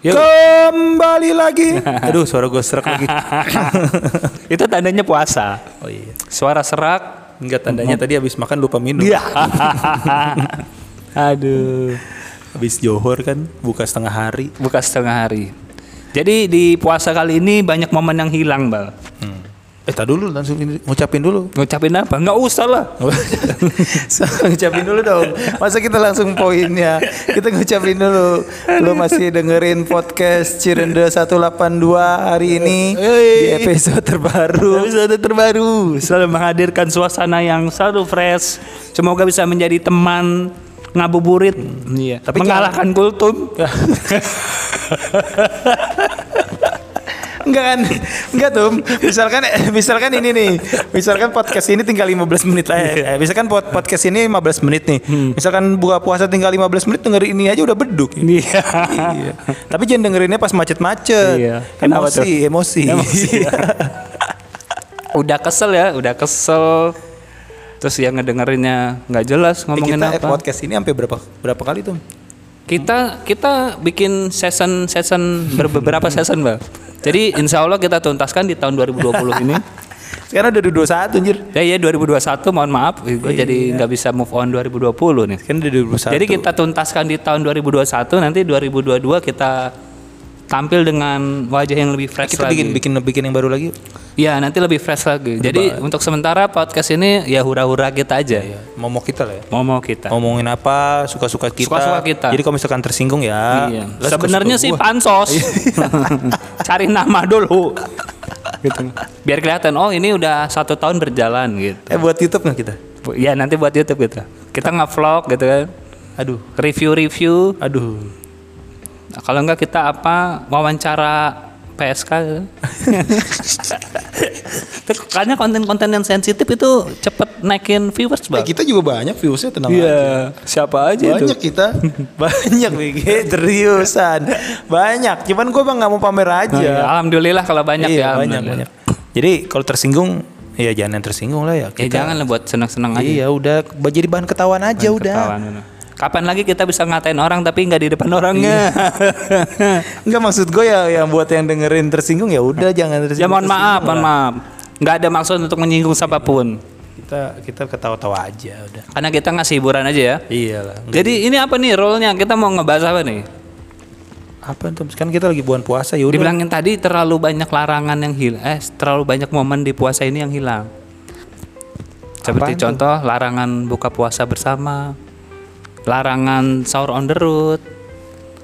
Yuk. Kembali lagi. Aduh, suara gue serak lagi. Itu tandanya puasa. Oh iya. Suara serak. Enggak tandanya tadi habis makan lupa minum. Iya. Aduh. Habis johor kan buka setengah hari. Buka setengah hari. Jadi di puasa kali ini banyak momen yang hilang, Bal. Eh, tak dulu langsung ini, ngucapin dulu. Ngucapin apa? Nggak usah lah. So, ngucapin dulu dong. Masa kita langsung poinnya. Kita ngucapin dulu. Lo masih dengerin podcast Cirende 182 hari ini di episode terbaru. Episode terbaru selalu menghadirkan suasana yang selalu fresh. Semoga bisa menjadi teman ngabuburit. Iya. Tapi mengalahkan kultum. Enggak kan? Enggak tuh. Misalkan misalkan ini nih. Misalkan podcast ini tinggal 15 menit lah. ya. Misalkan pod- podcast ini 15 menit nih. Misalkan buka puasa tinggal 15 menit dengerin ini aja udah beduk. Iya. Iya. Tapi jangan dengerinnya pas macet-macet. Iya. Kenapa tuh? Emosi, emosi. Emosi. udah kesel ya, udah kesel. Terus yang ngedengerinnya nggak jelas Eh, ngomongin kita eh, apa. podcast ini sampai berapa berapa kali tuh? Kita kita bikin season season ber- beberapa season bang. Jadi insya Allah kita tuntaskan di tahun 2020 ini. Sekarang udah 21 anjir. Ya ya 2021 mohon maaf, gue jadi nggak bisa move on 2020 nih. Kan udah 21. Jadi kita tuntaskan di tahun 2021 nanti 2022 kita tampil dengan wajah yang lebih fresh kita lagi. bikin bikin bikin yang baru lagi. Ya nanti lebih fresh lagi. Jadi untuk sementara podcast ini ya hura-hura kita aja. Mau mau kita lah ya. Mau mau kita. Ngomongin apa, suka-suka kita. Suka-suka kita. Jadi kalau misalkan tersinggung ya. Iya. Sebenarnya sih pansos. Cari nama dulu. gitu. Biar kelihatan oh ini udah satu tahun berjalan gitu. Eh buat YouTube nggak kita? Ya nanti buat YouTube gitu. Kita nge-vlog gitu kan. Aduh, Review-review. aduh. Nah, kalau enggak kita apa wawancara PSK gitu. Itu Karena konten-konten yang sensitif itu cepet naikin viewers, Eh, Bang. kita juga banyak viewsnya tenang aja. Iya, siapa aja Banyak itu? kita, banyak BG, seriusan, banyak. Cuman gue bang nggak mau pamer aja. Nah, ya, Alhamdulillah kalau banyak Iya, ya. banyak banyak. Jadi kalau tersinggung, ya jangan yang tersinggung lah ya. Ya jangan lah buat senang-senang aja. Iya udah, jadi bahan ketahuan aja udah. Ketahuan, udah. Kapan lagi kita bisa ngatain orang tapi nggak di depan orangnya? Enggak maksud gue ya yang buat yang dengerin tersinggung ya udah jangan ya tersinggung. mohon maaf, mohon maaf. Nggak ada maksud untuk menyinggung siapa pun. Kita kita ketawa-tawa aja udah. Karena kita ngasih hiburan aja ya. Iyalah. Jadi ini apa nih role-nya? Kita mau ngebahas apa nih? Apa tuh? Kan kita lagi bulan puasa ya udah. Dibilangin tadi terlalu banyak larangan yang hilang. Eh, terlalu banyak momen di puasa ini yang hilang. Seperti Apaan tuh? contoh larangan buka puasa bersama, larangan sahur on the road,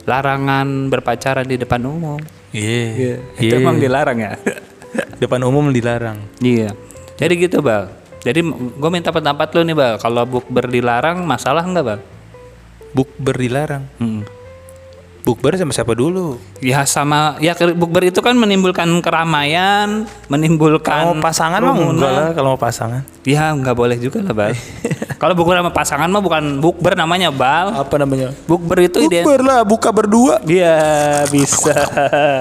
larangan berpacaran di depan umum. Iya. Itu emang dilarang ya? Depan umum dilarang. iya. Jadi gitu, Bal. Jadi gue minta pendapat lu nih, Bal. Kalau bukber dilarang, masalah nggak, Bal? Bukber dilarang. Hmm. Bukber sama siapa dulu? Ya sama ya ke- bukber itu kan menimbulkan keramaian, menimbulkan Kalau mau pasangan mah enggak lah kalau mau pasangan. Ya nggak boleh juga lah bal. Kalau bukber sama pasangan mah bukan bukber namanya bal. Apa namanya? Bukber itu ide. Bukber lah, buka berdua. Iya bisa.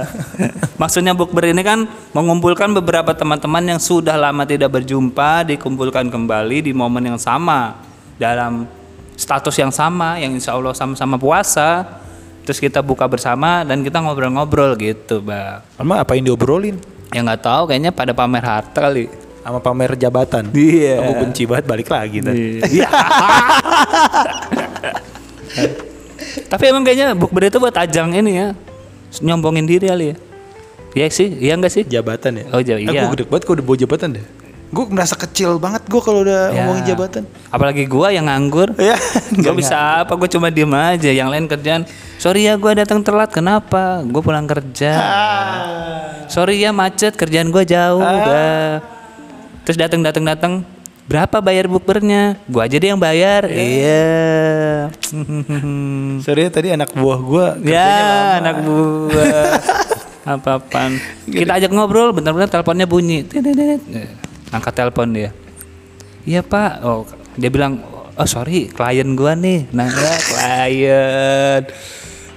Maksudnya bukber ini kan mengumpulkan beberapa teman-teman yang sudah lama tidak berjumpa, dikumpulkan kembali di momen yang sama dalam status yang sama, yang insya Allah sama-sama puasa. Terus kita buka bersama dan kita ngobrol-ngobrol gitu, bal. Emang apa yang diobrolin? Ya nggak tahu, kayaknya pada pamer harta kali. Sama pamer jabatan. Iya. Aku benci banget balik lagi. Iya. Tapi emang kayaknya bukber itu buat ajang ini ya. Nyombongin diri kali ya. Iya sih, iya enggak sih? Jabatan ya? Oh, ja- iya. Aku gede banget kalau udah bawa jabatan deh. Gue merasa kecil banget gue kalau udah Ya. ngomongin jabatan. Apalagi gua yang nganggur. Ya, Gua bisa apa? Gue cuma diem aja. Yang lain kerjaan. Sorry ya, gua datang telat. Kenapa? Gue pulang kerja. Sorry ya macet. Kerjaan gua jauh. Udah. Terus datang datang datang. Berapa bayar bukbernya? Gua aja deh yang bayar. Iya. Sorry ya, tadi anak buah gue ya, anak buah. Apa-apaan. Kita ajak ngobrol, bentar-bentar teleponnya bunyi. Angkat telepon dia. Iya pak. Oh, dia bilang, oh sorry, klien gua nih. Nah, ya, klien.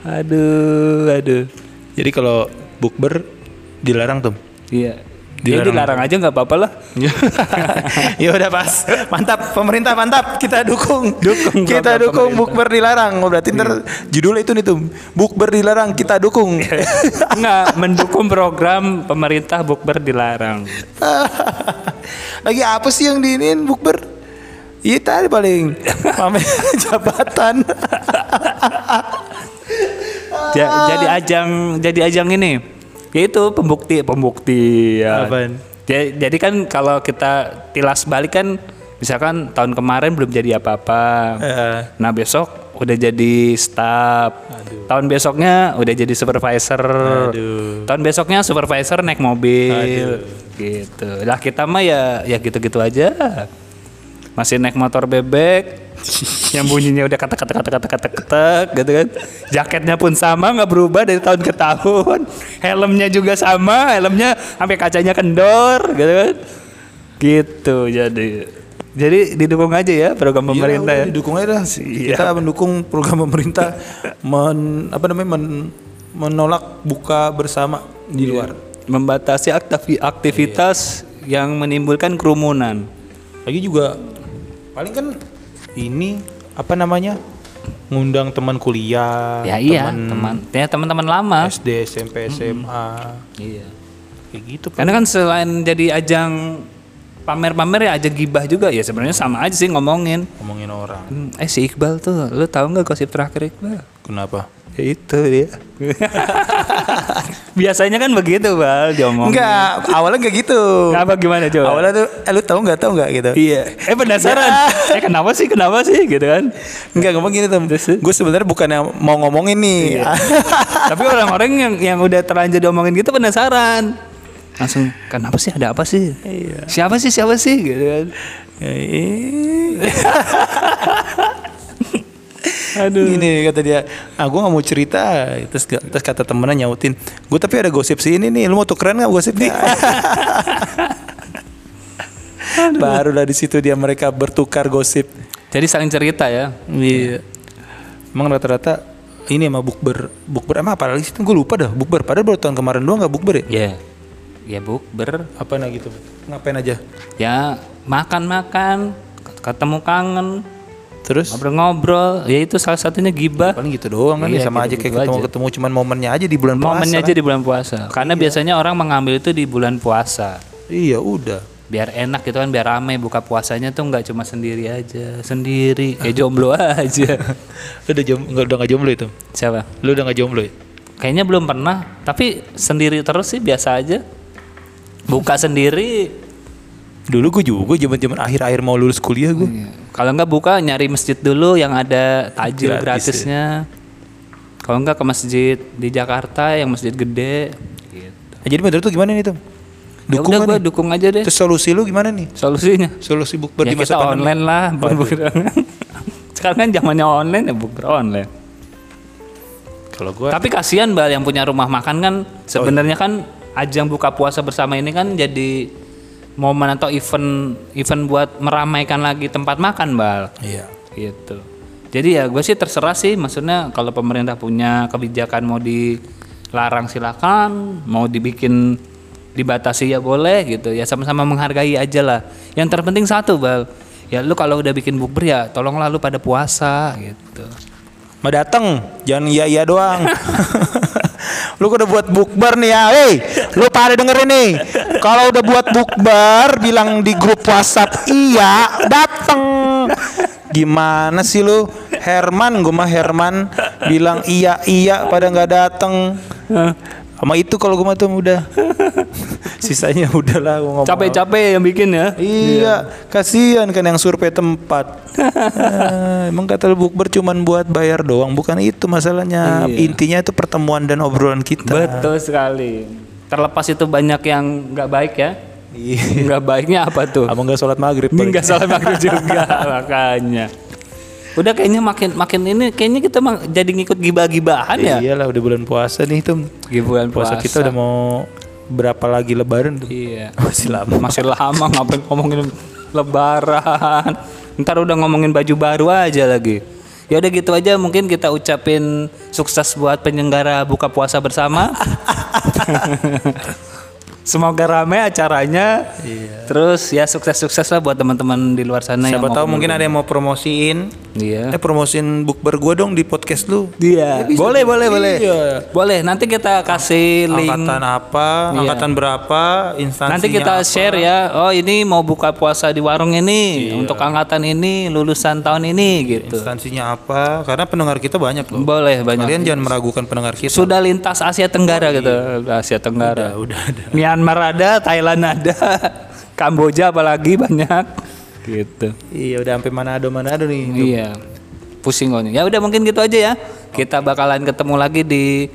Aduh, aduh. Jadi kalau bukber dilarang tuh. Iya. Dilarang. Dia dilarang aja nggak apa-apa lah. ya udah pas. Mantap, pemerintah mantap. Kita dukung. Dukung kita dukung pemerintah. bukber dilarang. Oh, berarti ntar judulnya itu nih tuh. Bukber dilarang, kita dukung. Enggak, mendukung program pemerintah bukber dilarang. Lagi apa sih yang diinin bukber? Iya tadi paling pamer jabatan. Ja- jadi ajang jadi ajang ini. Yaitu pembukti pembukti Apaan? jadi kan kalau kita tilas balik kan misalkan tahun kemarin belum jadi apa-apa. Eh, nah besok udah jadi staff. Tahun besoknya udah jadi supervisor. Aduh. tahun besoknya supervisor naik mobil. Gitu. Lah kita mah ya ya gitu-gitu aja. Masih naik motor bebek yang bunyinya udah ketek ketek ketek ketek ketek ketek gitu kan. Jaketnya pun sama nggak berubah dari tahun ke tahun. Helmnya juga sama helmnya sampai kacanya kendor gitu kan. Gitu jadi. Jadi didukung aja ya program pemerintah Iya, ya. udah, didukung aja dah. Kita mendukung program pemerintah men, apa namanya men- menolak buka bersama di luar. membatasi aktivi- aktivitas yang menimbulkan kerumunan. Lagi juga paling kan ini apa namanya? ngundang teman kuliah, ya iya teman ya teman-teman lama SD, SMP, SMA. iya Kayak gitu. Pak. Karena kan selain jadi ajang pamer-pamer ya ajang gibah juga ya sebenarnya sama aja sih ngomongin. Ngomongin orang. Hmm, eh si Iqbal tuh, lu tahu nggak gosip terakhir Iqbal? Kenapa? Ya itu dia. Biasanya kan begitu bal diomongin. Enggak, awalnya enggak gitu. Apa gimana coba? Awalnya tuh, eh, lu tahu nggak tahu nggak gitu? Iya. Eh penasaran. eh kenapa sih kenapa sih gitu kan? Enggak ngomong gini tuh. Gue sebenarnya bukan yang mau ngomongin nih. Tapi orang-orang yang yang udah terlanjur diomongin gitu penasaran. Langsung kenapa sih ada apa sih? Siapa sih siapa sih gitu kan? Aduh. Gini kata dia, ah gue gak mau cerita. Terus, terus kata temennya nyautin, gue tapi ada gosip sih ini nih, lu mau tukeran gak gosipnya? Barulah di situ dia mereka bertukar gosip. Jadi saling cerita ya. Iya. Emang rata-rata ini emang bukber, bukber emang apa lagi sih? Gue lupa dah bukber. Padahal baru tahun kemarin doang gak bukber ya? Ya. Ya bukber. Apa nah gitu? Ngapain aja? Ya makan-makan, ketemu kangen, Terus? ngobrol-ngobrol. Ya itu salah satunya gibah. Paling gitu doang kan ya Iya, sama aja gitu-gitu kayak ketemu-ketemu cuman momennya aja di bulan puasa. Momennya kan? aja di bulan puasa. Karena biasanya orang mengambil itu di bulan puasa. Iya udah. Biar enak gitu kan, biar rame buka puasanya tuh nggak cuma sendiri aja, sendiri kayak jomblo aja. Lu udah jom, udah nggak jomblo itu? Siapa? Lu udah nggak jomblo ya? Kayaknya belum pernah, tapi sendiri terus sih biasa aja. Buka sendiri. Dulu gue juga zaman-zaman akhir-akhir mau lulus kuliah gue. Iya. Kalau nggak buka nyari masjid dulu yang ada tajil Gratis gratisnya. Kalau nggak ke masjid di Jakarta yang masjid gede. Gitu. Nah, jadi menurut tuh gimana nih tuh? Ya Dukung udah kan gue nih? dukung aja deh. Terus solusi lu gimana nih? Solusinya. Solusi bukber ya di masa kita pandemi. online lah. Sekarang kan zamannya online ya bukber online. Kalau gue Tapi kasihan bal yang punya rumah makan kan Oh, sebenarnya iya. kan ajang buka puasa bersama ini kan jadi momen atau event event buat meramaikan lagi tempat makan bal Iya. gitu. Jadi ya gue sih terserah sih maksudnya kalau pemerintah punya kebijakan mau dilarang silakan, mau dibikin dibatasi ya boleh gitu. Ya sama-sama menghargai aja lah. Yang terpenting satu bal, ya lu kalau udah bikin bukber ya tolonglah lu pada puasa gitu. Mau dateng, jangan iya iya doang. lu udah buat bukber nih ya, hei, lu pada dengerin nih. Kalau udah buat bukber, bilang di grup WhatsApp iya, dateng. Gimana sih lu, Herman, gue mah Herman bilang iya iya pada nggak dateng. Sama itu kalau gue mah tuh udah. Sisanya udahlah gua ngomong. Capek-capek yang bikin ya. Iya, kasihan kan yang survei tempat. Ah, emang kata lu bukber cuman buat bayar doang, bukan itu masalahnya. Iya. Intinya itu pertemuan dan obrolan kita. Betul sekali. Terlepas itu banyak yang nggak baik ya. Iya. Nggak baiknya apa tuh? Abang nggak sholat maghrib. Nggak salah maghrib juga makanya. Udah kayaknya makin makin ini kayaknya kita jadi ngikut gibah-gibahan ya. Iyalah udah bulan puasa nih tuh. Gibahan Puasa puasa. kita udah mau berapa lagi lebaran tuh? Iya. Masih lama. Masih lama ngapain ngomongin lebaran. Ntar udah ngomongin baju baru aja lagi. Ya udah gitu aja mungkin kita ucapin sukses buat penyelenggara buka puasa bersama. Semoga ramai acaranya. Terus ya sukses-sukses lah buat teman-teman di luar sana Siapa yang tahu mungkin ada yang mau promosiin. Iya. Eh promosiin bukber gue dong di podcast lu. Iya. boleh, boleh, boleh. Iya. Boleh. Nanti kita kasih link. Angkatan apa, Iya. angkatan berapa, instansinya Nanti kita apa. share ya. Oh, ini mau buka puasa di warung ini Iya. untuk angkatan ini lulusan tahun ini gitu. Instansinya apa? Karena pendengar kita banyak loh. Boleh banyak. Kalian jangan meragukan pendengar kita. Sudah lintas Asia Tenggara gitu. Asia Tenggara. Udah, udah ada. Myanmar ada, Thailand ada, Kamboja apalagi banyak gitu. Iya, udah sampai Manado Manado nih. Iya. Pusing kok. Ya udah mungkin gitu aja ya. Kita bakalan ketemu lagi di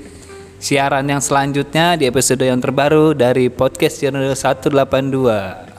siaran yang selanjutnya di episode yang terbaru dari podcast Channel 182.